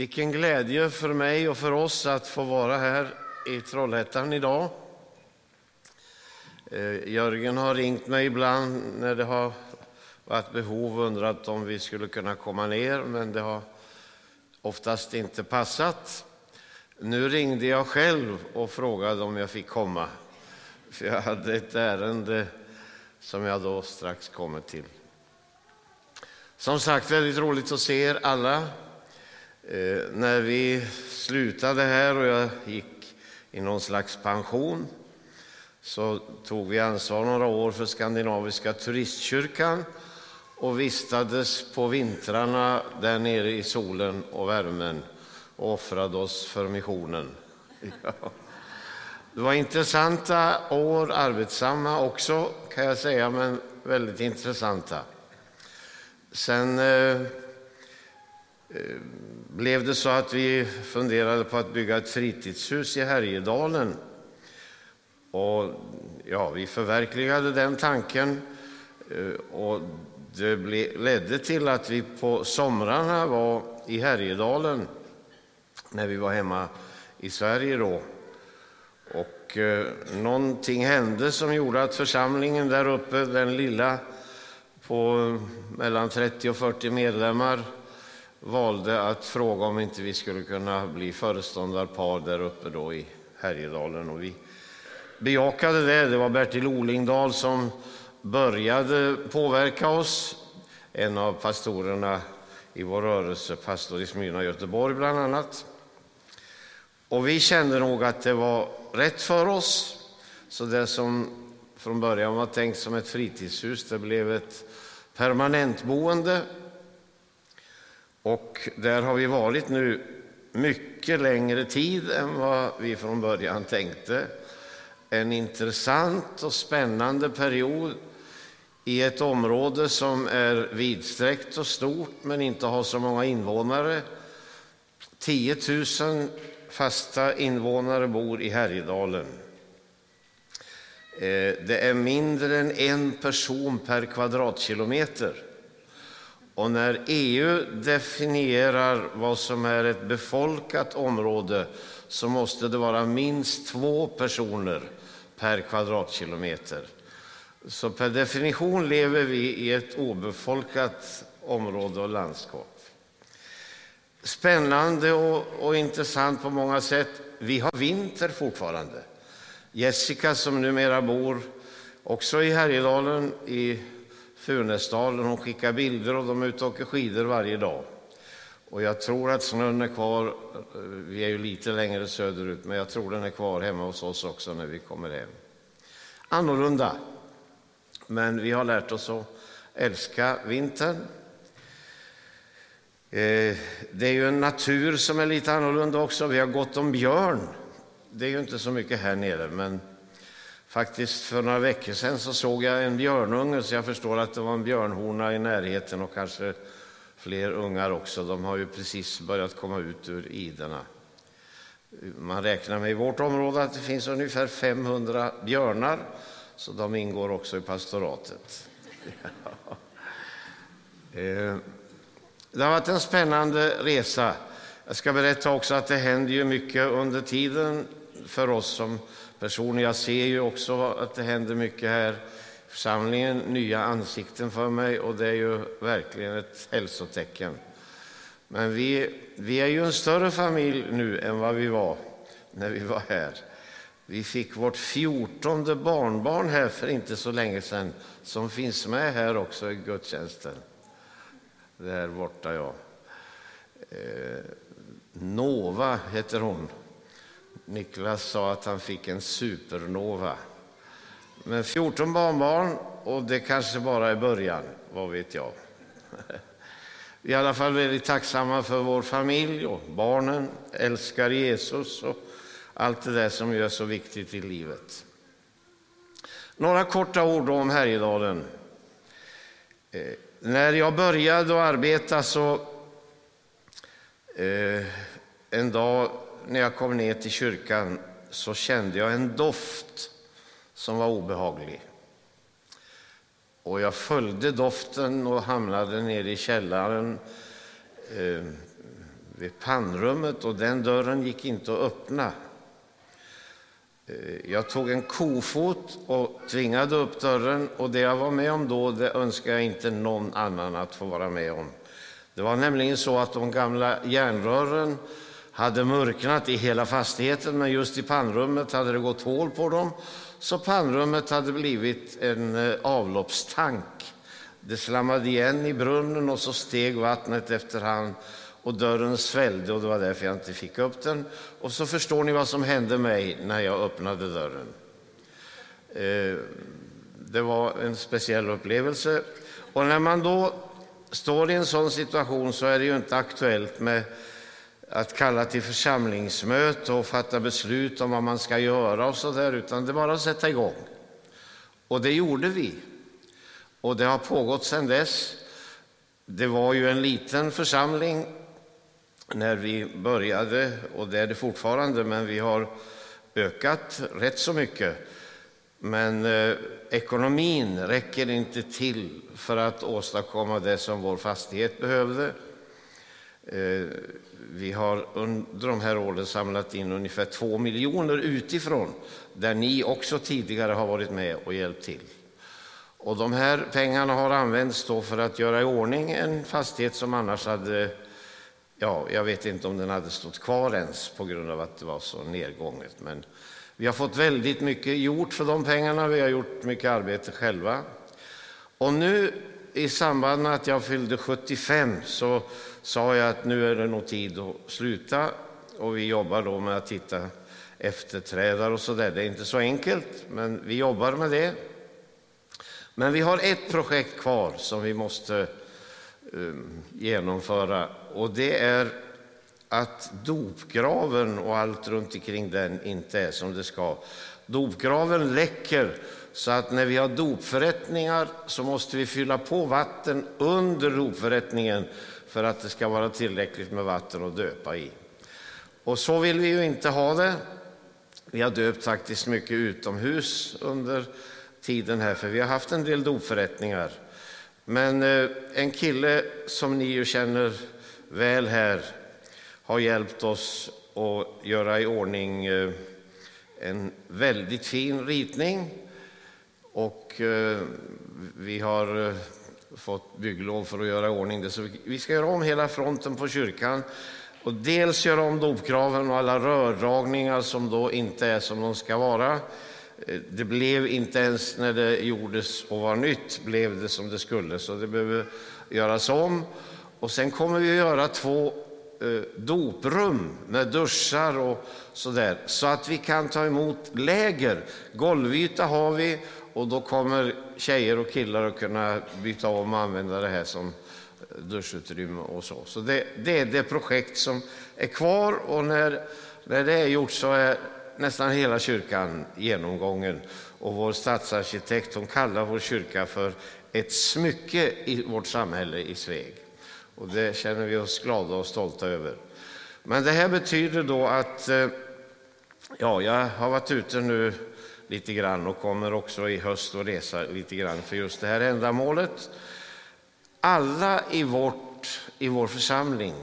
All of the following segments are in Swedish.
Vilken glädje för mig och för oss att få vara här i Trollhättan idag. Eh, Jörgen har ringt mig ibland när det har varit behov och undrat om vi skulle kunna komma ner, men det har oftast inte passat. Nu ringde jag själv och frågade om jag fick komma, för jag hade ett ärende som jag då strax kommer till. Som sagt, väldigt roligt att se er alla. Eh, när vi slutade här och jag gick i någon slags pension så tog vi ansvar några år för Skandinaviska turistkyrkan och vistades på vintrarna där nere i solen och värmen och offrade oss för missionen. Det var intressanta år, arbetsamma också kan jag säga, men väldigt intressanta. Sen eh, eh, blev det så att vi funderade på att bygga ett fritidshus i Härjedalen. Och ja, vi förverkligade den tanken eh, och det ledde till att vi på somrarna var i Härjedalen när vi var hemma i Sverige då. Och eh, någonting hände som gjorde att församlingen där uppe, den lilla på mellan 30 och 40 medlemmar, valde att fråga om inte vi skulle kunna bli föreståndarpar där uppe då i Härjedalen. Och vi bejakade det. Det var Bertil Olingdal som började påverka oss, en av pastorerna i vår rörelse, pastor i Smyrna, Göteborg bland annat. Och vi kände nog att det var rätt för oss. Så det som från början var tänkt som ett fritidshus, det blev ett permanentboende. Och där har vi varit nu mycket längre tid än vad vi från början tänkte. En intressant och spännande period i ett område som är vidsträckt och stort men inte har så många invånare. 10 000 fasta invånare bor i Härjedalen. Eh, det är mindre än en person per kvadratkilometer. Och när EU definierar vad som är ett befolkat område så måste det vara minst två personer per kvadratkilometer. Så per definition lever vi i ett obefolkat område och landskap. Spännande och, och intressant på många sätt. Vi har vinter fortfarande. Jessica som numera bor också i Härjedalen, i Funäsdalen, hon skickar bilder och de är ute och åker skidor varje dag. Och jag tror att snön är kvar, vi är ju lite längre söderut, men jag tror den är kvar hemma hos oss också när vi kommer hem. Annorlunda, men vi har lärt oss att älska vintern. Eh, det är ju en natur som är lite annorlunda också. Vi har gått om björn. Det är ju inte så mycket här nere, men faktiskt för några veckor sedan så såg jag en björnunge, så jag förstår att det var en björnhona i närheten och kanske fler ungar också. De har ju precis börjat komma ut ur idena. Man räknar med i vårt område att det finns ungefär 500 björnar, så de ingår också i pastoratet. Ja. Eh, det har varit en spännande resa. Jag ska berätta också att det händer ju mycket under tiden för oss som personer. Jag ser ju också att det händer mycket här i församlingen, nya ansikten för mig och det är ju verkligen ett hälsotecken. Men vi, vi är ju en större familj nu än vad vi var när vi var här. Vi fick vårt fjortonde barnbarn här för inte så länge sedan som finns med här också i gudstjänsten där borta, ja. Eh, Nova heter hon. Niklas sa att han fick en supernova. Men 14 barnbarn, och det kanske bara är början, vad vet jag. Vi är i alla fall väldigt tacksamma för vår familj och barnen, älskar Jesus och allt det där som är så viktigt i livet. Några korta ord om Härjedalen. Eh, när jag började att arbeta så eh, en dag när jag kom ner till kyrkan så kände jag en doft som var obehaglig. Och jag följde doften och hamnade nere i källaren. Eh, vid pannrummet och den dörren gick inte att öppna. Eh, jag tog en kofot och tvingade upp dörren och det jag var med om då det önskar jag inte någon annan att få vara med om. Det var nämligen så att de gamla järnrören hade mörknat i hela fastigheten men just i pannrummet hade det gått hål på dem så pannrummet hade blivit en eh, avloppstank. Det slammade igen i brunnen och så steg vattnet efterhand och dörren svällde och det var därför jag inte fick upp den. Och så förstår ni vad som hände mig när jag öppnade dörren. Eh, det var en speciell upplevelse. Och när man då står i en sån situation så är det ju inte aktuellt med att kalla till församlingsmöte och fatta beslut om vad man ska göra och så där, utan det är bara att sätta igång. Och det gjorde vi. Och det har pågått sedan dess. Det var ju en liten församling när vi började, och det är det fortfarande, men vi har ökat rätt så mycket. Men eh, ekonomin räcker inte till för att åstadkomma det som vår fastighet behövde. Eh, vi har under de här åren samlat in ungefär två miljoner utifrån, där ni också tidigare har varit med och hjälpt till. Och de här pengarna har använts då för att göra i ordning en fastighet som annars hade ja, jag vet inte om den hade stått kvar ens på grund av att det var så nedgånget. Men vi har fått väldigt mycket gjort för de pengarna. Vi har gjort mycket arbete själva. Och nu i samband med att jag fyllde 75 så sa jag att nu är det nog tid att sluta. Och vi jobbar då med att hitta efterträdare och så där. Det är inte så enkelt, men vi jobbar med det. Men vi har ett projekt kvar som vi måste um, genomföra och det är att dopgraven och allt runt omkring den inte är som det ska. Dopgraven läcker så att när vi har dopförrättningar så måste vi fylla på vatten under dopförrättningen för att det ska vara tillräckligt med vatten att döpa i. Och så vill vi ju inte ha det. Vi har döpt faktiskt mycket utomhus under tiden här, för vi har haft en del dopförrättningar. Men eh, en kille som ni ju känner väl här har hjälpt oss att göra i ordning eh, en väldigt fin ritning. Och eh, vi har eh, fått bygglov för att göra i ordning det. Så vi ska göra om hela fronten på kyrkan och dels göra om dopkraven och alla rördragningar som då inte är som de ska vara. Eh, det blev inte ens när det gjordes och var nytt blev det som det skulle, så det behöver göras om. Och sen kommer vi att göra två Eh, doprum med duschar och sådär, så att vi kan ta emot läger. Golvyta har vi och då kommer tjejer och killar att kunna byta om och använda det här som eh, duschutrymme och så. Så det, det är det projekt som är kvar och när, när det är gjort så är nästan hela kyrkan genomgången. Och vår stadsarkitekt hon kallar vår kyrka för ett smycke i vårt samhälle i Sveg. Och det känner vi oss glada och stolta över. Men det här betyder då att eh, ja, jag har varit ute nu lite grann och kommer också i höst att resa lite grann för just det här ändamålet. Alla i, vårt, i vår församling,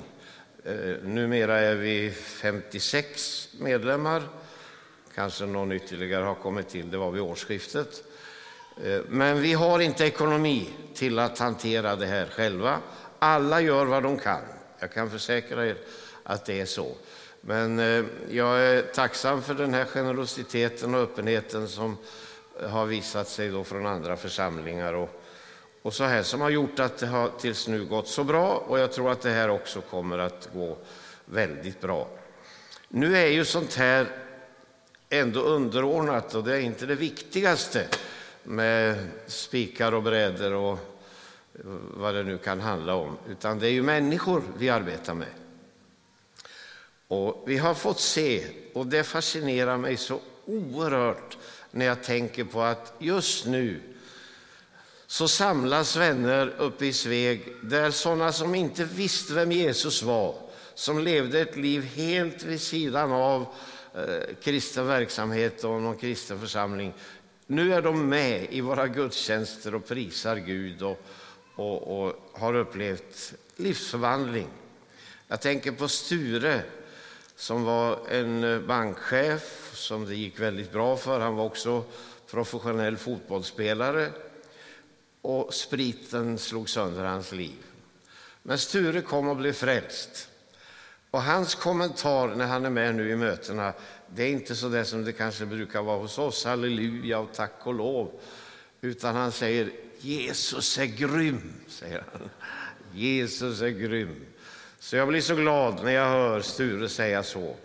eh, numera är vi 56 medlemmar, kanske någon ytterligare har kommit till, det var vid årsskiftet. Eh, men vi har inte ekonomi till att hantera det här själva. Alla gör vad de kan. Jag kan försäkra er att det är så. Men eh, jag är tacksam för den här generositeten och öppenheten som har visat sig då från andra församlingar och, och så här som har gjort att det har tills nu gått så bra och jag tror att det här också kommer att gå väldigt bra. Nu är ju sånt här ändå underordnat och det är inte det viktigaste med spikar och brädor och vad det nu kan handla om, utan det är ju människor vi arbetar med. Och vi har fått se, och det fascinerar mig så oerhört när jag tänker på att just nu så samlas vänner uppe i Sveg där sådana som inte visste vem Jesus var, som levde ett liv helt vid sidan av eh, kristen verksamhet och någon kristen församling, nu är de med i våra gudstjänster och prisar Gud och, och, och har upplevt livsförvandling. Jag tänker på Sture som var en eh, bankchef som det gick väldigt bra för. Han var också professionell fotbollsspelare och spriten slog sönder hans liv. Men Sture kom och blev frälst. Och hans kommentar när han är med nu i mötena, det är inte så där som det kanske brukar vara hos oss, halleluja och tack och lov. Utan han säger Jesus är grym, säger han. Jesus är grym. Så jag blir så glad när jag hör Sture säga så.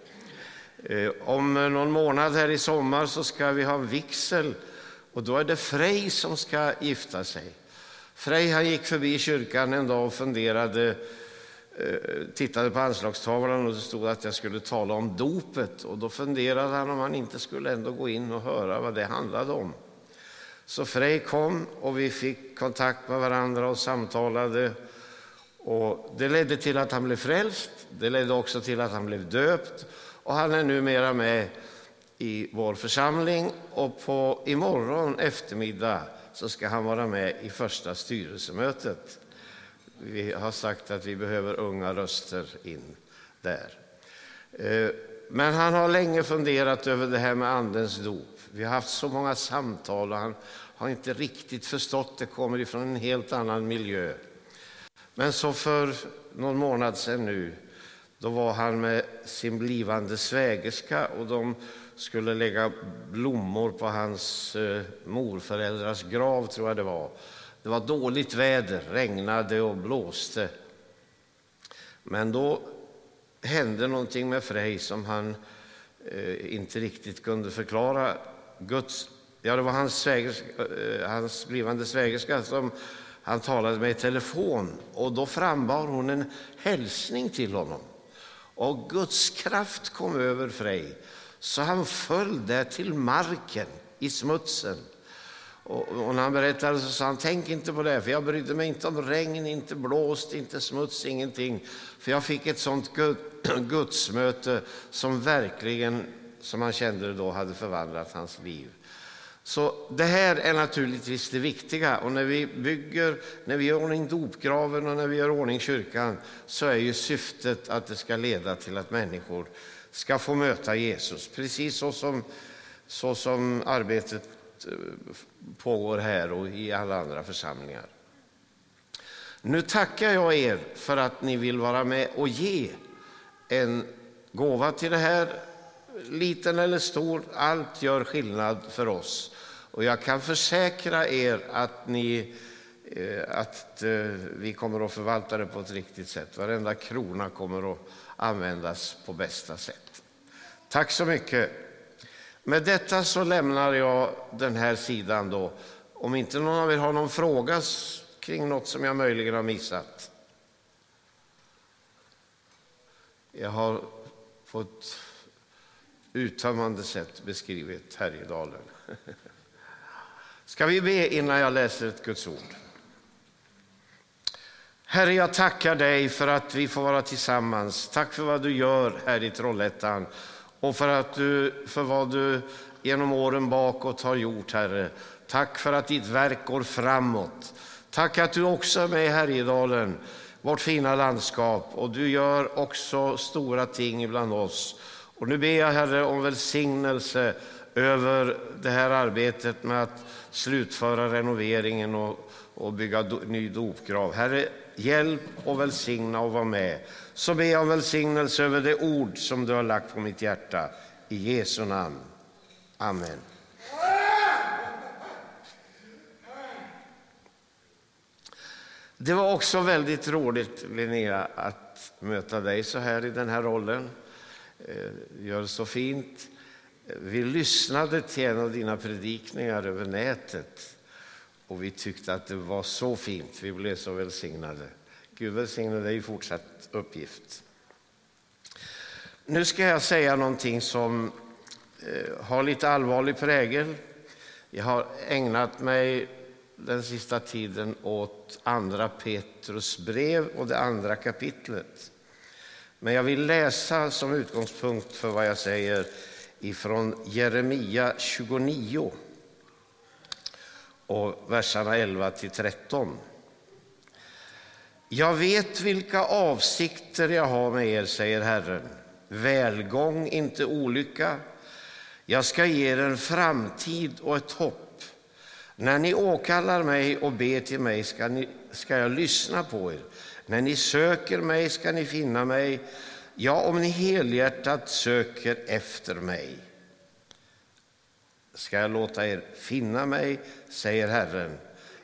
Eh, om någon månad här i sommar så ska vi ha vigsel och då är det Frej som ska gifta sig. Frej han gick förbi kyrkan en dag och funderade, eh, tittade på anslagstavlan och det stod att jag skulle tala om dopet. Och då funderade han om han inte skulle ändå gå in och höra vad det handlade om. Så Frej kom och vi fick kontakt med varandra och samtalade. Och det ledde till att han blev frälst. Det ledde också till att han blev döpt och han är numera med i vår församling och på imorgon eftermiddag så ska han vara med i första styrelsemötet. Vi har sagt att vi behöver unga röster in där. Eh, men han har länge funderat över det här med Andens dop. Vi har haft så många samtal och han har inte riktigt förstått det, kommer ifrån en helt annan miljö. Men så för någon månad sedan nu, då var han med sin blivande svägerska och de skulle lägga blommor på hans eh, morföräldrars grav, tror jag det var. Det var dåligt väder, regnade och blåste. Men då hände någonting med Frej som han eh, inte riktigt kunde förklara. Guds, ja, det var hans, svägerska, eh, hans blivande svägerska som han talade med i telefon och då frambar hon en hälsning till honom. Och Guds kraft kom över Frej så han föll där till marken i smutsen. Och, och, när han berättade så sa han, tänk inte på det, för jag brydde mig inte om regn, inte blåst, inte smuts, ingenting. För jag fick ett sånt gudsmöte som verkligen, som han kände då, hade förvandlat hans liv. Så det här är naturligtvis det viktiga. Och när vi bygger, när vi gör ordning dopgraven och när vi gör ordning kyrkan så är ju syftet att det ska leda till att människor ska få möta Jesus. Precis så som, så som arbetet eh, pågår här och i alla andra församlingar. Nu tackar jag er för att ni vill vara med och ge en gåva till det här. Liten eller stor, allt gör skillnad för oss. Och jag kan försäkra er att, ni, eh, att eh, vi kommer att förvalta det på ett riktigt sätt. Varenda krona kommer att användas på bästa sätt. Tack så mycket. Med detta så lämnar jag den här sidan då. Om inte någon av er har någon fråga kring något som jag möjligen har missat. Jag har fått uttömmande sätt beskrivit Härjedalen. Ska vi be innan jag läser ett Guds ord? Herre, jag tackar dig för att vi får vara tillsammans. Tack för vad du gör här i Trollhättan och för, att du, för vad du genom åren bakåt har gjort, Herre. Tack för att ditt verk går framåt. Tack att du också är med i Härjedalen, vårt fina landskap, och du gör också stora ting bland oss. Och nu ber jag, Herre, om välsignelse över det här arbetet med att slutföra renoveringen och, och bygga do, ny dopgrav. Herre, hjälp och välsigna och var med. Så ber jag om välsignelse över det ord som du har lagt på mitt hjärta. I Jesu namn. Amen. Det var också väldigt roligt, Linnea, att möta dig så här i den här rollen. Eh, gör så fint. Vi lyssnade till en av dina predikningar över nätet och vi tyckte att det var så fint. Vi blev så välsignade. Gud välsigne dig i fortsatt uppgift. Nu ska jag säga någonting som eh, har lite allvarlig prägel. Jag har ägnat mig den sista tiden åt andra Petrus brev och det andra kapitlet. Men jag vill läsa som utgångspunkt för vad jag säger ifrån Jeremia 29 och verserna 11 till 13. Jag vet vilka avsikter jag har med er, säger Herren. Välgång, inte olycka. Jag ska ge er en framtid och ett hopp. När ni åkallar mig och ber till mig ska, ni, ska jag lyssna på er. När ni söker mig ska ni finna mig, ja, om ni helhjärtat söker efter mig. Ska jag låta er finna mig, säger Herren.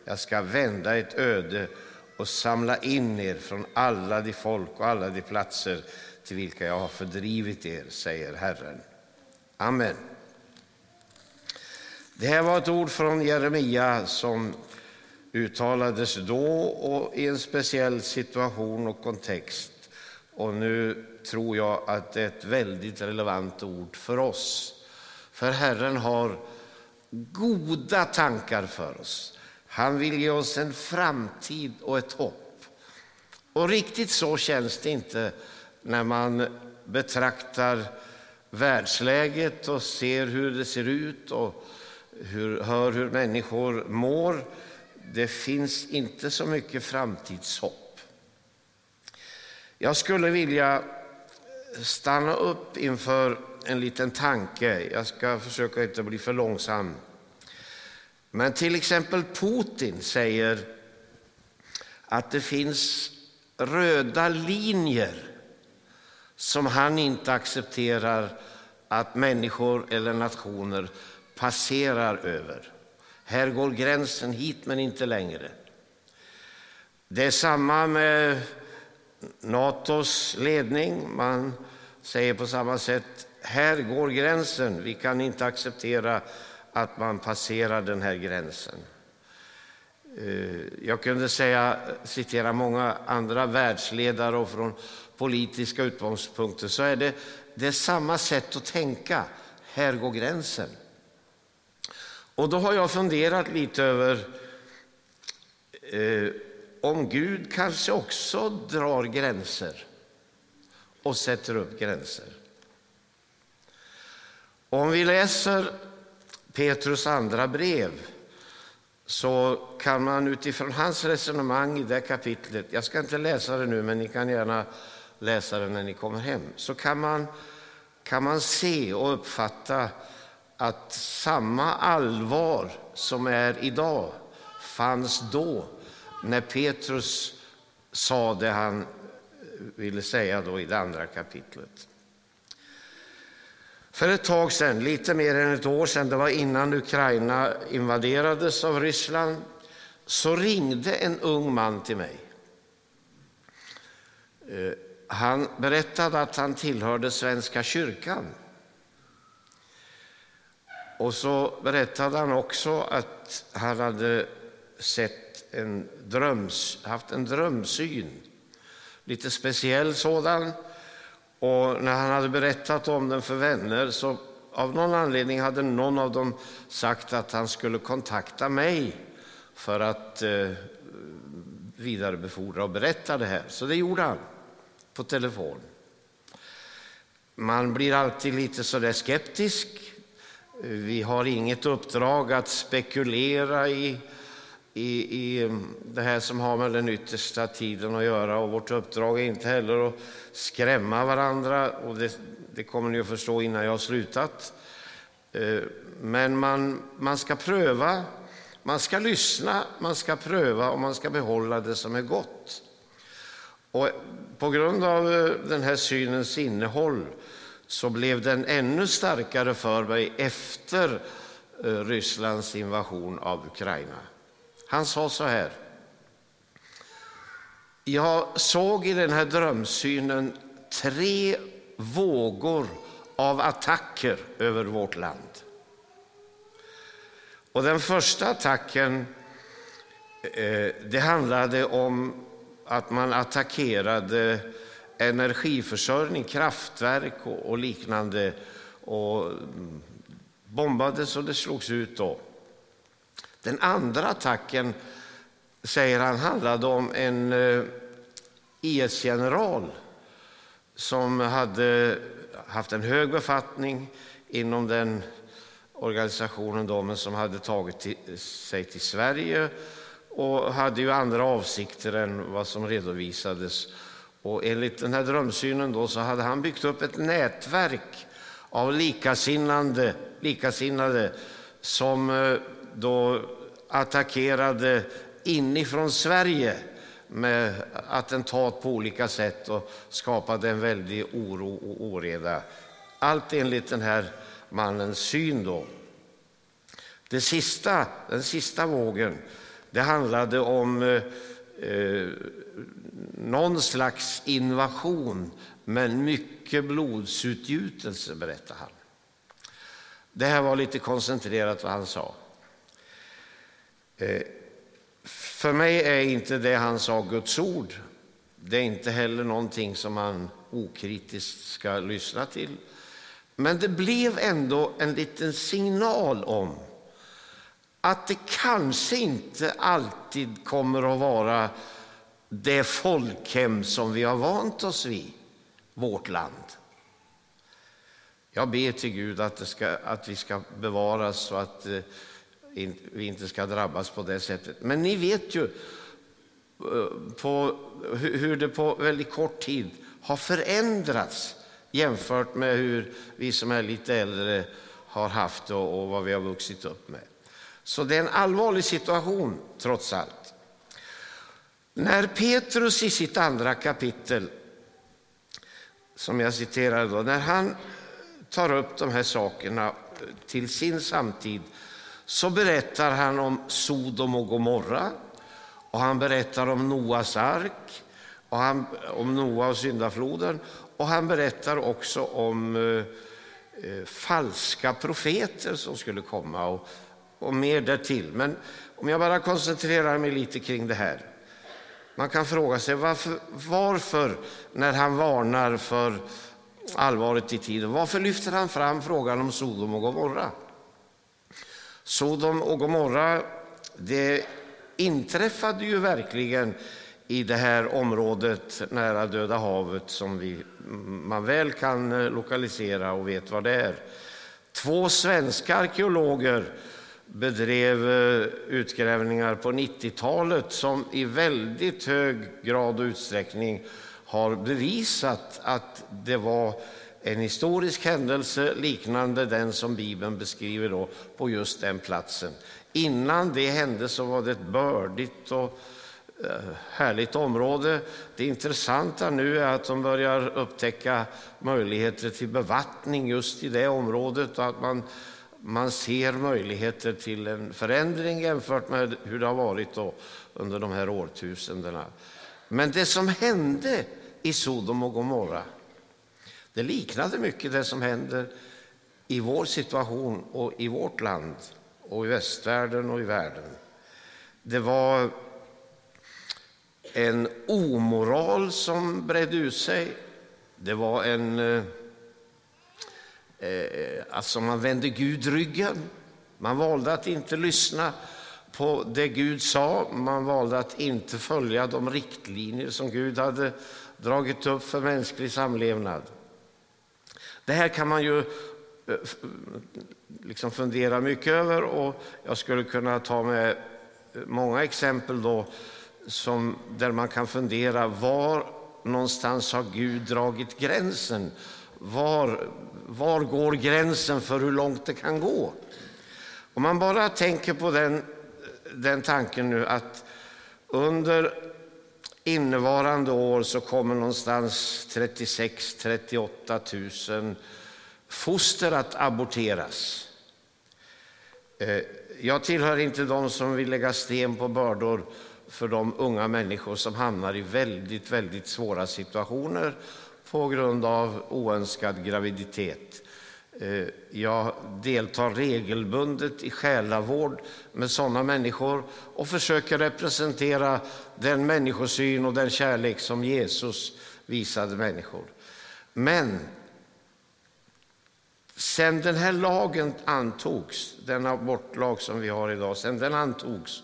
Jag ska vända ett öde och samla in er från alla de folk och alla de platser till vilka jag har fördrivit er, säger Herren. Amen. Det här var ett ord från Jeremia som uttalades då och i en speciell situation och kontext. Och nu tror jag att det är ett väldigt relevant ord för oss. För Herren har goda tankar för oss. Han vill ge oss en framtid och ett hopp. Och riktigt så känns det inte när man betraktar världsläget och ser hur det ser ut och hur, hör hur människor mår. Det finns inte så mycket framtidshopp. Jag skulle vilja stanna upp inför en liten tanke. Jag ska försöka inte bli för långsam. Men till exempel Putin säger att det finns röda linjer som han inte accepterar att människor eller nationer passerar över. Här går gränsen hit, men inte längre. Det är samma med Natos ledning. Man säger på samma sätt, här går gränsen. Vi kan inte acceptera att man passerar den här gränsen. Eh, jag kunde säga, citera många andra världsledare och från politiska utgångspunkter så är det, det är samma sätt att tänka. Här går gränsen. Och då har jag funderat lite över eh, om Gud kanske också drar gränser och sätter upp gränser. Om vi läser Petrus andra brev så kan man utifrån hans resonemang i det kapitlet, jag ska inte läsa det nu men ni kan gärna läsa det när ni kommer hem, så kan man, kan man se och uppfatta att samma allvar som är idag fanns då när Petrus sa det han eh, ville säga då i det andra kapitlet. För ett tag sedan, lite mer än ett år sedan, det var innan Ukraina invaderades av Ryssland, så ringde en ung man till mig. Eh, han berättade att han tillhörde Svenska kyrkan. Och så berättade han också att han hade sett en dröms, haft en drömsyn, lite speciell sådan. Och när han hade berättat om den för vänner så av någon anledning hade någon av dem sagt att han skulle kontakta mig för att eh, vidarebefordra och berätta det här. Så det gjorde han på telefon. Man blir alltid lite sådär skeptisk. Vi har inget uppdrag att spekulera i, i, i det här som har med den yttersta tiden att göra och vårt uppdrag är inte heller att skrämma varandra och det, det kommer ni att förstå innan jag har slutat. Eh, men man, man ska pröva, man ska lyssna, man ska pröva och man ska behålla det som är gott. Och på grund av eh, den här synens innehåll så blev den ännu starkare för mig efter eh, Rysslands invasion av Ukraina. Han sa så här. Jag såg i den här drömsynen tre vågor av attacker över vårt land. Och den första attacken eh, det handlade om att man attackerade energiförsörjning, kraftverk och, och liknande och mm, bombades och det slogs ut. Då. Den andra attacken, säger han, handlade om en eh, e IS-general som hade haft en hög befattning inom den organisationen då, men som hade tagit till, sig till Sverige och hade ju andra avsikter än vad som redovisades. Och enligt den här drömsynen då så hade han byggt upp ett nätverk av likasinnade, likasinnade som eh, då attackerade inifrån Sverige med attentat på olika sätt och skapade en väldig oro och oreda. Allt enligt den här mannens syn. Då. Det sista, den sista vågen det handlade om eh, eh någon slags invasion men mycket blodsutgjutelse, berättar han. Det här var lite koncentrerat vad han sa. Eh, för mig är inte det han sa Guds ord. Det är inte heller någonting som man okritiskt ska lyssna till. Men det blev ändå en liten signal om att det kanske inte alltid kommer att vara det folkhem som vi har vant oss vid, vårt land. Jag ber till Gud att, ska, att vi ska bevaras så att eh, vi inte ska drabbas på det sättet. Men ni vet ju eh, på, hur det på väldigt kort tid har förändrats jämfört med hur vi som är lite äldre har haft det och vad vi har vuxit upp med. Så det är en allvarlig situation trots allt. När Petrus i sitt andra kapitel, som jag citerade då, när han tar upp de här sakerna till sin samtid så berättar han om Sodom och Gomorra och han berättar om Noas ark och han, om Noa och syndafloden och han berättar också om eh, eh, falska profeter som skulle komma och, och mer därtill. Men om jag bara koncentrerar mig lite kring det här. Man kan fråga sig varför, varför när han varnar för allvaret i tiden, varför lyfter han fram frågan om Sodom och Gomorra? Sodom och Gomorra, det inträffade ju verkligen i det här området nära Döda havet som vi, man väl kan eh, lokalisera och vet vad det är. Två svenska arkeologer bedrev eh, utgrävningar på 90-talet som i väldigt hög grad och utsträckning har bevisat att det var en historisk händelse liknande den som Bibeln beskriver då på just den platsen. Innan det hände så var det ett bördigt och eh, härligt område. Det intressanta nu är att de börjar upptäcka möjligheter till bevattning just i det området och att man, man ser möjligheter till en förändring jämfört med hur det har varit då under de här årtusendena. Men det som hände i Sodom och Gomorra det liknade mycket det som händer i vår situation och i vårt land och i västvärlden och i världen. Det var en omoral som bredde ut sig. Det var en... Eh, Eh, alltså man vände Gud ryggen. Man valde att inte lyssna på det Gud sa. Man valde att inte följa de riktlinjer som Gud hade dragit upp för mänsklig samlevnad. Det här kan man ju eh, liksom fundera mycket över och jag skulle kunna ta med många exempel då som, där man kan fundera var någonstans har Gud dragit gränsen? Var, var går gränsen för hur långt det kan gå? Om man bara tänker på den, den tanken nu att under innevarande år så kommer någonstans 36 38 000 foster att aborteras. Eh, jag tillhör inte de som vill lägga sten på bördor för de unga människor som hamnar i väldigt, väldigt svåra situationer på grund av oönskad graviditet. Eh, jag deltar regelbundet i själavård med sådana människor och försöker representera den människosyn och den kärlek som Jesus visade människor. Men sen den här lagen antogs, den abortlag som vi har idag, sen den antogs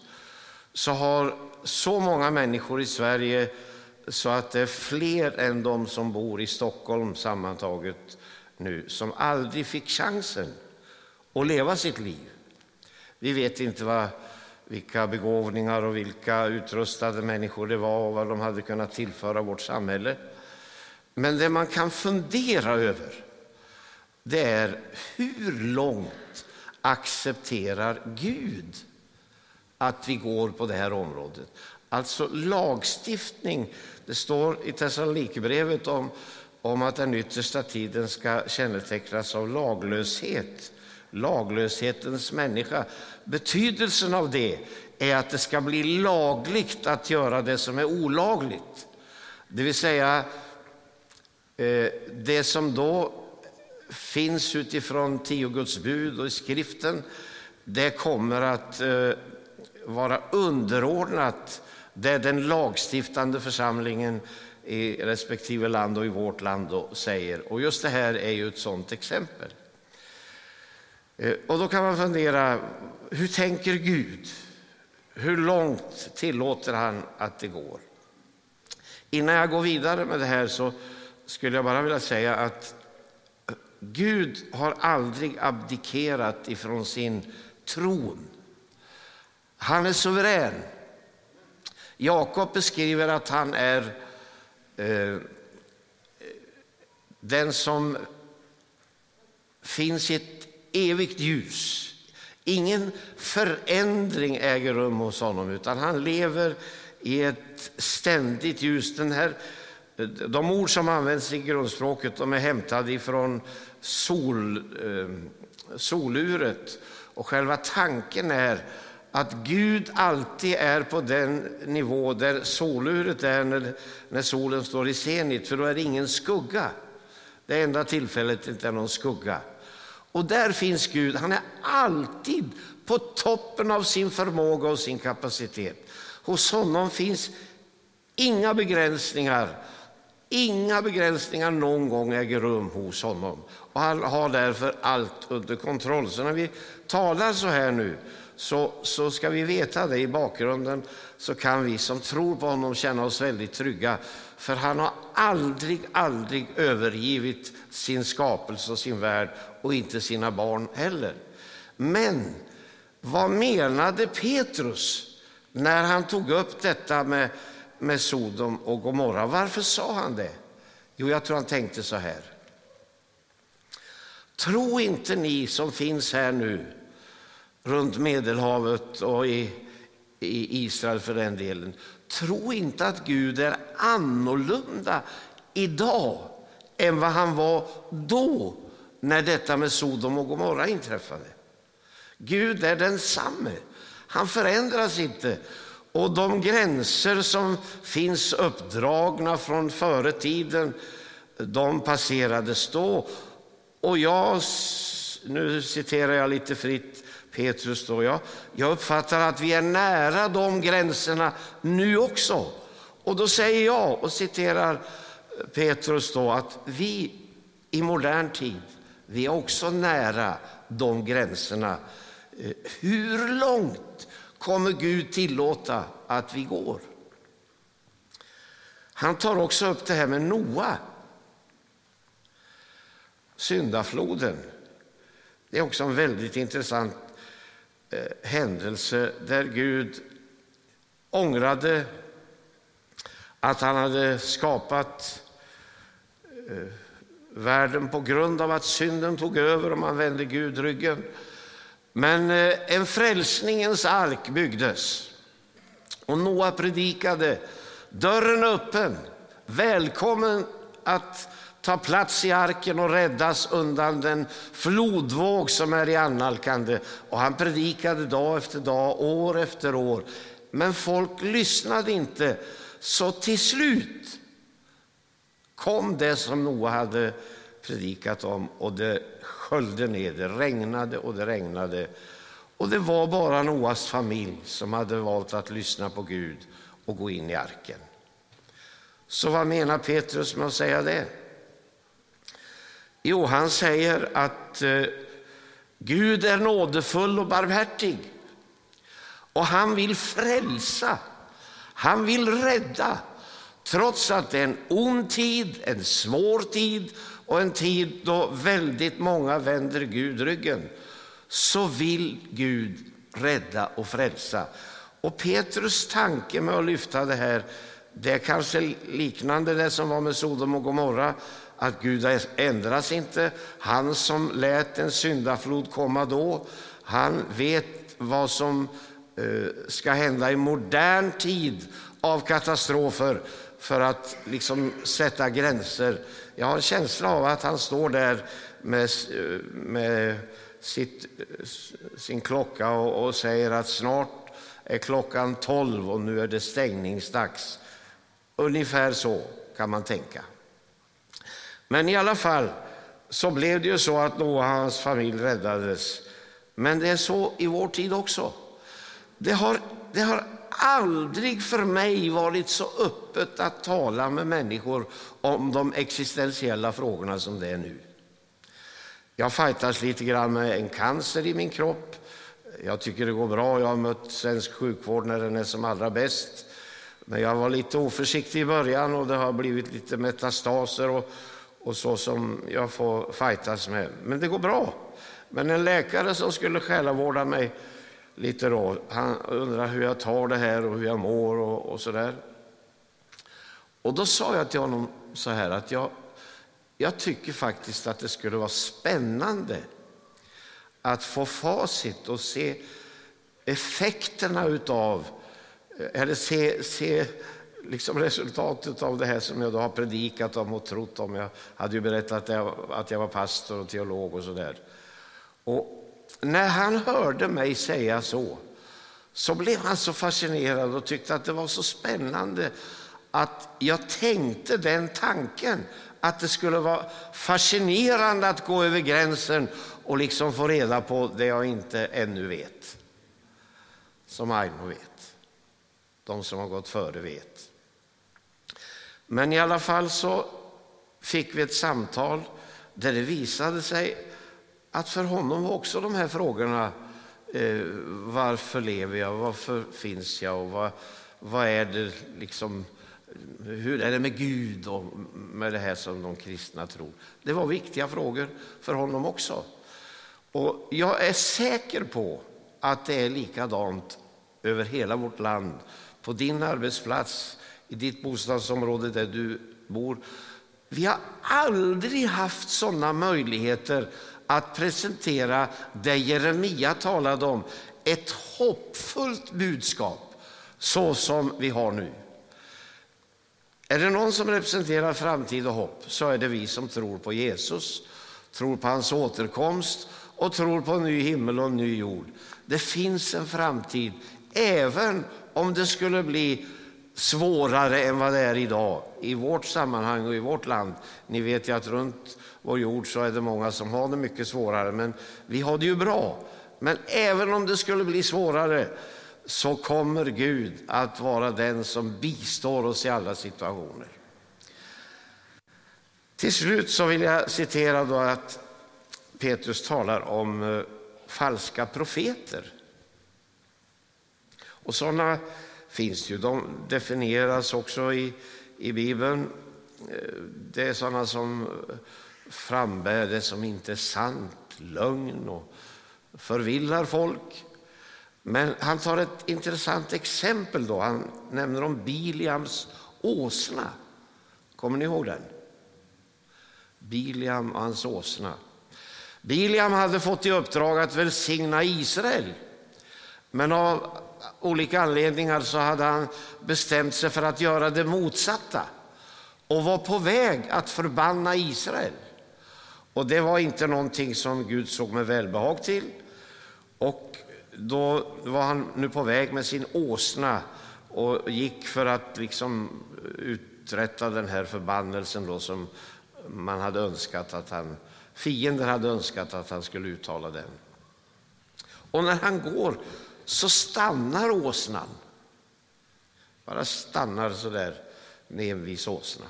så har så många människor i Sverige så att det är fler än de som bor i Stockholm sammantaget nu som aldrig fick chansen att leva sitt liv. Vi vet inte vad vilka begåvningar och vilka utrustade människor det var och vad de hade kunnat tillföra vårt samhälle. Men det man kan fundera över det är hur långt accepterar Gud att vi går på det här området? Alltså lagstiftning. Det står i Thessalonikerbrevet om, om att den yttersta tiden ska kännetecknas av laglöshet. Laglöshetens människa. Betydelsen av det är att det ska bli lagligt att göra det som är olagligt. Det vill säga, eh, det som då finns utifrån tio Guds bud och i skriften, det kommer att eh, vara underordnat det den lagstiftande församlingen i respektive land och i vårt land säger. Och just det här är ju ett sådant exempel. Eh, och då kan man fundera, hur tänker Gud? Hur långt tillåter han att det går? Innan jag går vidare med det här så skulle jag bara vilja säga att Gud har aldrig abdikerat ifrån sin tron. Han är suverän. Jakob beskriver att han är eh, den som finns i ett evigt ljus. Ingen förändring äger rum hos honom, utan han lever i ett ständigt ljus. Den här, de ord som används i grundspråket de är hämtade från sol, eh, soluret. Och själva tanken är att Gud alltid är på den nivå där soluret är när, när solen står i zenit, för då är det ingen skugga. Det enda tillfället det inte är någon skugga. Och där finns Gud. Han är alltid på toppen av sin förmåga och sin kapacitet. Hos honom finns inga begränsningar. Inga begränsningar någon gång äger rum hos honom. Och han har därför allt under kontroll. Så när vi talar så här nu så, så ska vi veta det i bakgrunden så kan vi som tror på honom känna oss väldigt trygga. För han har aldrig, aldrig övergivit sin skapelse och sin värld och inte sina barn heller. Men vad menade Petrus när han tog upp detta med, med Sodom och Gomorra? Varför sa han det? Jo, jag tror han tänkte så här. Tro inte ni som finns här nu runt Medelhavet och i, i Israel för den delen. Tro inte att Gud är annorlunda idag än vad han var då när detta med Sodom och Gomorra inträffade. Gud är densamme. Han förändras inte. Och de gränser som finns uppdragna från före tiden, de passerades då. Och jag, nu citerar jag lite fritt Petrus då, jag, jag uppfattar att vi är nära de gränserna nu också. Och då säger jag och citerar eh, Petrus då att vi i modern tid, vi är också nära de gränserna. Eh, hur långt kommer Gud tillåta att vi går? Han tar också upp det här med Noa. Syndafloden. Det är också en väldigt intressant Eh, händelse där Gud ångrade att han hade skapat eh, världen på grund av att synden tog över och man vände Gud ryggen. Men eh, en frälsningens ark byggdes och Noa predikade. Dörren öppen, välkommen att ta plats i arken och räddas undan den flodvåg som är i annalkande. Och han predikade dag efter dag, år efter år. Men folk lyssnade inte. Så till slut kom det som Noa hade predikat om och det sköljde ner, det regnade och det regnade. Och det var bara Noas familj som hade valt att lyssna på Gud och gå in i arken. Så vad menar Petrus med att säga det? Jo, han säger att eh, Gud är nådefull och barmhärtig. Och han vill frälsa, han vill rädda. Trots att det är en ond tid, en svår tid och en tid då väldigt många vänder Gud ryggen så vill Gud rädda och frälsa. Och Petrus tanke med att lyfta det här, det är kanske liknande det som var med Sodom och Gomorra, att Gud ändras inte. Han som lät en syndaflod komma då, han vet vad som eh, ska hända i modern tid av katastrofer för att liksom sätta gränser. Jag har en känsla av att han står där med, eh, med sitt, eh, sin klocka och, och säger att snart är klockan tolv och nu är det stängningsdags. Ungefär så kan man tänka. Men i alla fall så blev det ju så att Noa och hans familj räddades. Men det är så i vår tid också. Det har, det har aldrig för mig varit så öppet att tala med människor om de existentiella frågorna som det är nu. Jag fightas lite grann med en cancer i min kropp. Jag tycker det går bra. Jag har mött svensk sjukvård när den är som allra bäst. Men jag var lite oförsiktig i början och det har blivit lite metastaser och, och så som jag får fightas med. Men det går bra. Men en läkare som skulle själavårda mig lite då, han undrar hur jag tar det här och hur jag mår och, och så där. Och då sa jag till honom så här att jag, jag tycker faktiskt att det skulle vara spännande att få facit och se effekterna utav, eller se, se liksom resultatet av det här som jag då har predikat om och trott om. Jag hade ju berättat att jag, att jag var pastor och teolog och så där. Och när han hörde mig säga så, så blev han så fascinerad och tyckte att det var så spännande att jag tänkte den tanken att det skulle vara fascinerande att gå över gränsen och liksom få reda på det jag inte ännu vet. Som Aino vet. De som har gått före vet. Men i alla fall så fick vi ett samtal där det visade sig att för honom var också de här frågorna eh, varför lever jag, varför finns jag och vad, vad är det liksom hur är det med Gud och med det här som de kristna tror? Det var viktiga frågor för honom också. Och jag är säker på att det är likadant över hela vårt land, på din arbetsplats, i ditt bostadsområde där du bor. Vi har aldrig haft sådana möjligheter att presentera det Jeremia talade om, ett hoppfullt budskap, så som vi har nu. Är det någon som representerar framtid och hopp så är det vi som tror på Jesus, tror på hans återkomst och tror på en ny himmel och en ny jord. Det finns en framtid, även om det skulle bli svårare än vad det är idag i vårt sammanhang och i vårt land. Ni vet ju att runt vår jord så är det många som har det mycket svårare, men vi har det ju bra. Men även om det skulle bli svårare så kommer Gud att vara den som bistår oss i alla situationer. Till slut så vill jag citera då att Petrus talar om eh, falska profeter. Och sådana finns ju. De definieras också i, i Bibeln. Eh, det är sådana som frambär det som inte är sant, lögn och förvillar folk. Men han tar ett intressant exempel. då. Han nämner om Biliams åsna. Kommer ni ihåg den? Biliam och hans åsna. Biliam hade fått i uppdrag att välsigna Israel. Men av olika anledningar så hade han bestämt sig för att göra det motsatta och var på väg att förbanna Israel. Och det var inte någonting som Gud såg med välbehag till. Och då var han nu på väg med sin åsna och gick för att liksom uträtta den här förbannelsen då som man hade önskat att han, fienden hade önskat att han skulle uttala den. Och när han går så stannar åsnan. Bara stannar så där med envis åsna.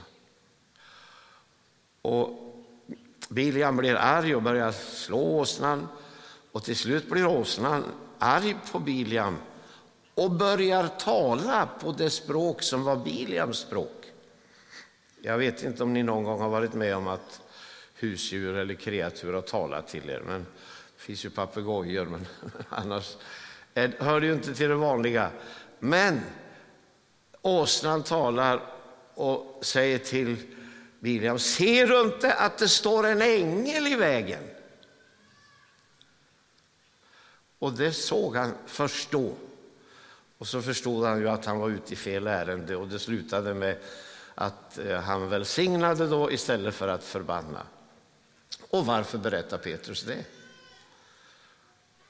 Och Biliam blir arg och börjar slå åsnan. Och till slut blir åsnan arg på Biliam och börjar tala på det språk som var Biliams språk. Jag vet inte om ni någon gång har varit med om att husdjur eller kreatur har talat till er. Men det finns ju papegojor, men annars det hörde ju inte till det vanliga. Men åsnan talar och säger till Biliam, ser du inte att det står en ängel i vägen? Och det såg han först då. Och så förstod han ju att han var ute i fel ärende och det slutade med att eh, han välsignade då istället för att förbanna. Och varför berättar Petrus det?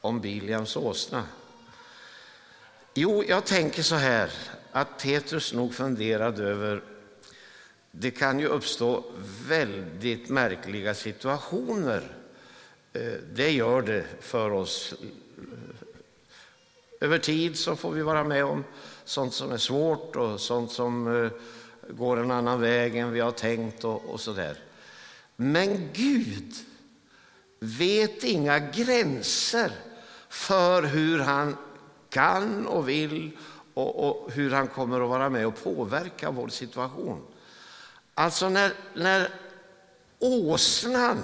Om Biliams åsna. Jo, jag tänker så här att Petrus nog funderade över det kan ju uppstå väldigt märkliga situationer. Eh, det gör det för oss. Över tid så får vi vara med om sånt som är svårt och sånt som eh, går en annan väg än vi har tänkt och, och så där. Men Gud vet inga gränser för hur han kan och vill och, och, hur han kommer att vara med och påverka vår situation. Alltså när, när åsnan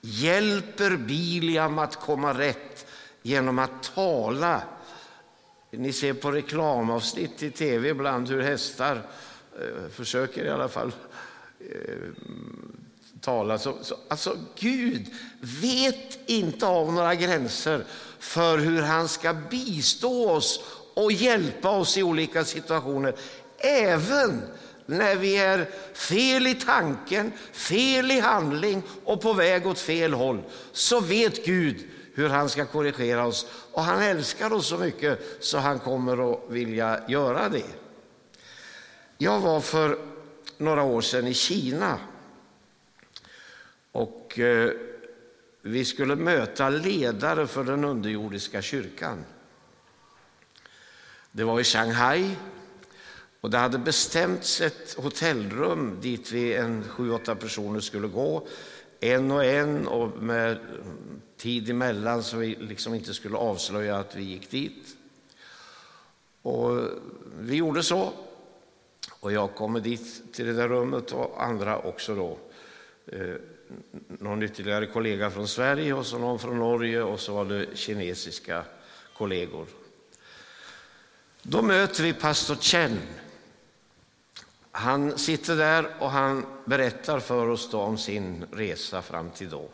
hjälper Biliam att komma rätt genom att tala. Ni ser på reklamavsnitt i tv ibland hur hästar eh, försöker i alla fall eh, tala. Så, så, alltså Gud vet inte av några gränser för hur han ska bistå oss och hjälpa oss i olika situationer. Även när vi är fel i tanken, fel i handling och på väg åt fel håll, så vet Gud hur han ska korrigera oss. Och han älskar oss så mycket så han kommer att vilja göra det. Jag var för några år sedan i Kina och eh, vi skulle möta ledare för den underjordiska kyrkan. Det var i Shanghai och det hade bestämts ett hotellrum dit vi en sju, åtta personer skulle gå. En och en och med tid emellan så vi liksom inte skulle avslöja att vi gick dit. Och vi gjorde så. Och jag kommer dit till det där rummet och andra också då. Eh, någon ytterligare kollega från Sverige och så någon från Norge och så var det kinesiska kollegor. Då möter vi pastor Chen. Han sitter där och han berättar för oss om sin resa fram till då.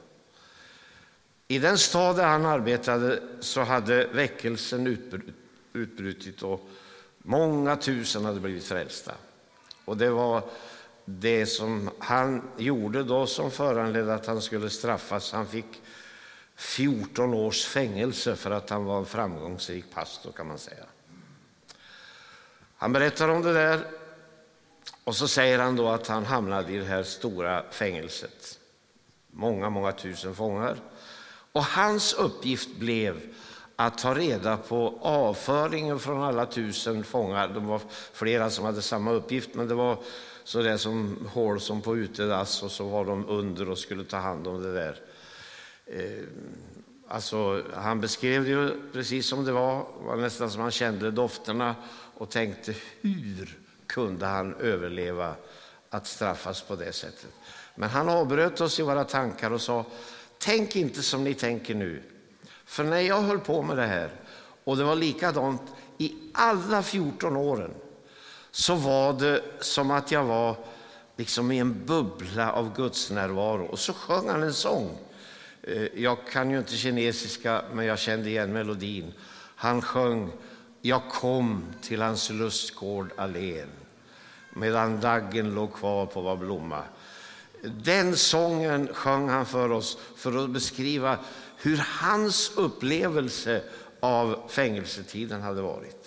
I den stad där han arbetade så hade väckelsen utbrutit och många tusen hade blivit frälsta. Och det var det som han gjorde då som föranledde att han skulle straffas. Han fick 14 års fängelse för att han var en framgångsrik pastor kan man säga. Han berättar om det där och så säger han då att han hamnade i det här stora fängelset. Många, många tusen fångar. Och hans uppgift blev att ta reda på avföringen från alla tusen fångar. Det var flera som hade samma uppgift, men det var så det som hål som på utedass och så var de under och skulle ta hand om det där. Eh, alltså, han beskrev det ju precis som det var, det var nästan som han kände dofterna och tänkte hur kunde han överleva att straffas på det sättet. Men han avbröt oss i våra tankar och sa tänk inte som ni tänker nu. För när jag höll på med det här och det var likadant i alla 14 åren så var det som att jag var liksom i en bubbla av Guds närvaro. Och så sjöng han en sång. Eh, jag kan ju inte kinesiska, men jag kände igen melodin. Han sjöng Jag kom till hans lustgård allén medan daggen låg kvar på var blomma. Den sången sjöng han för oss för att beskriva hur hans upplevelse av fängelsetiden hade varit.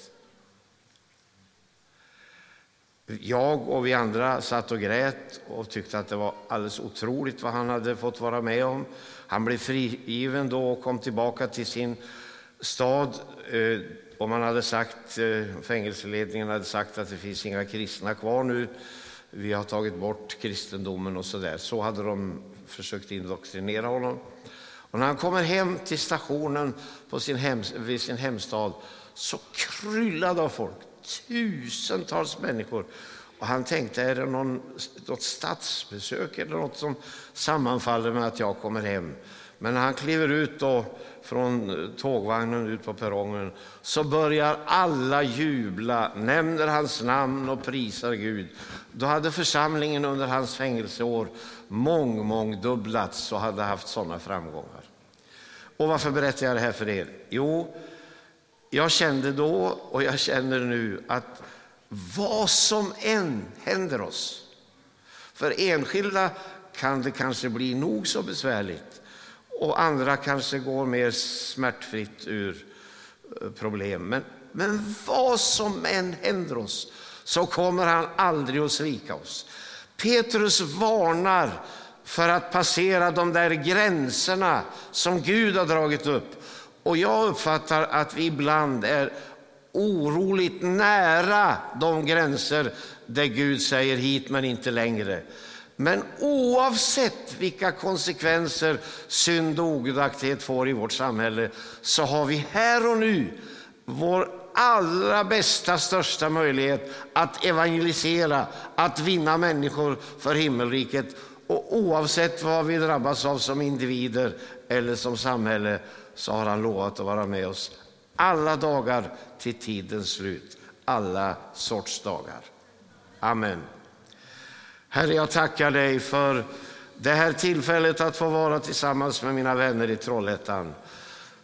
Jag och vi andra satt och grät och tyckte att det var alldeles otroligt vad han hade fått vara med om. Han blev frigiven då och kom tillbaka till sin stad. Eh, och man hade sagt, eh, fängelseledningen hade sagt att det finns inga kristna kvar nu. Vi har tagit bort kristendomen och så där. Så hade de försökt indoktrinera honom. Och när han kommer hem till stationen på sin hem, vid sin hemstad så kryllade av folk tusentals människor. Och han tänkte, är det någon, något statsbesök eller något som sammanfaller med att jag kommer hem? Men när han kliver ut då från tågvagnen ut på perrongen så börjar alla jubla, nämner hans namn och prisar Gud. Då hade församlingen under hans fängelseår mång, mångdubblats och hade haft sådana framgångar. Och varför berättar jag det här för er? Jo, jag kände då och jag känner nu att vad som än händer oss, för enskilda kan det kanske bli nog så besvärligt och andra kanske går mer smärtfritt ur eh, problem. Men, men vad som än händer oss så kommer han aldrig att svika oss. Petrus varnar för att passera de där gränserna som Gud har dragit upp. Och jag uppfattar att vi ibland är oroligt nära de gränser där Gud säger hit men inte längre. Men oavsett vilka konsekvenser synd och ogudaktighet får i vårt samhälle så har vi här och nu vår allra bästa, största möjlighet att evangelisera, att vinna människor för himmelriket. Och oavsett vad vi drabbas av som individer eller som samhälle så har han lovat att vara med oss alla dagar till tidens slut, alla sorts dagar. Amen. Herre, jag tackar dig för det här tillfället att få vara tillsammans med mina vänner i Trollhättan.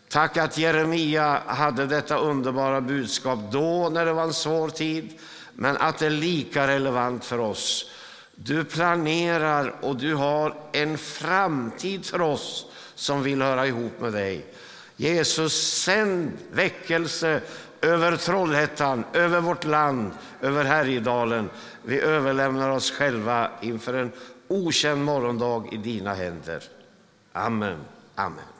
Tack att Jeremia hade detta underbara budskap då när det var en svår tid, men att det är lika relevant för oss. Du planerar och du har en framtid för oss som vill höra ihop med dig. Jesus, sänd väckelse över Trollhättan, över vårt land, över Härjedalen. Vi överlämnar oss själva inför en okänd morgondag i dina händer. Amen. Amen.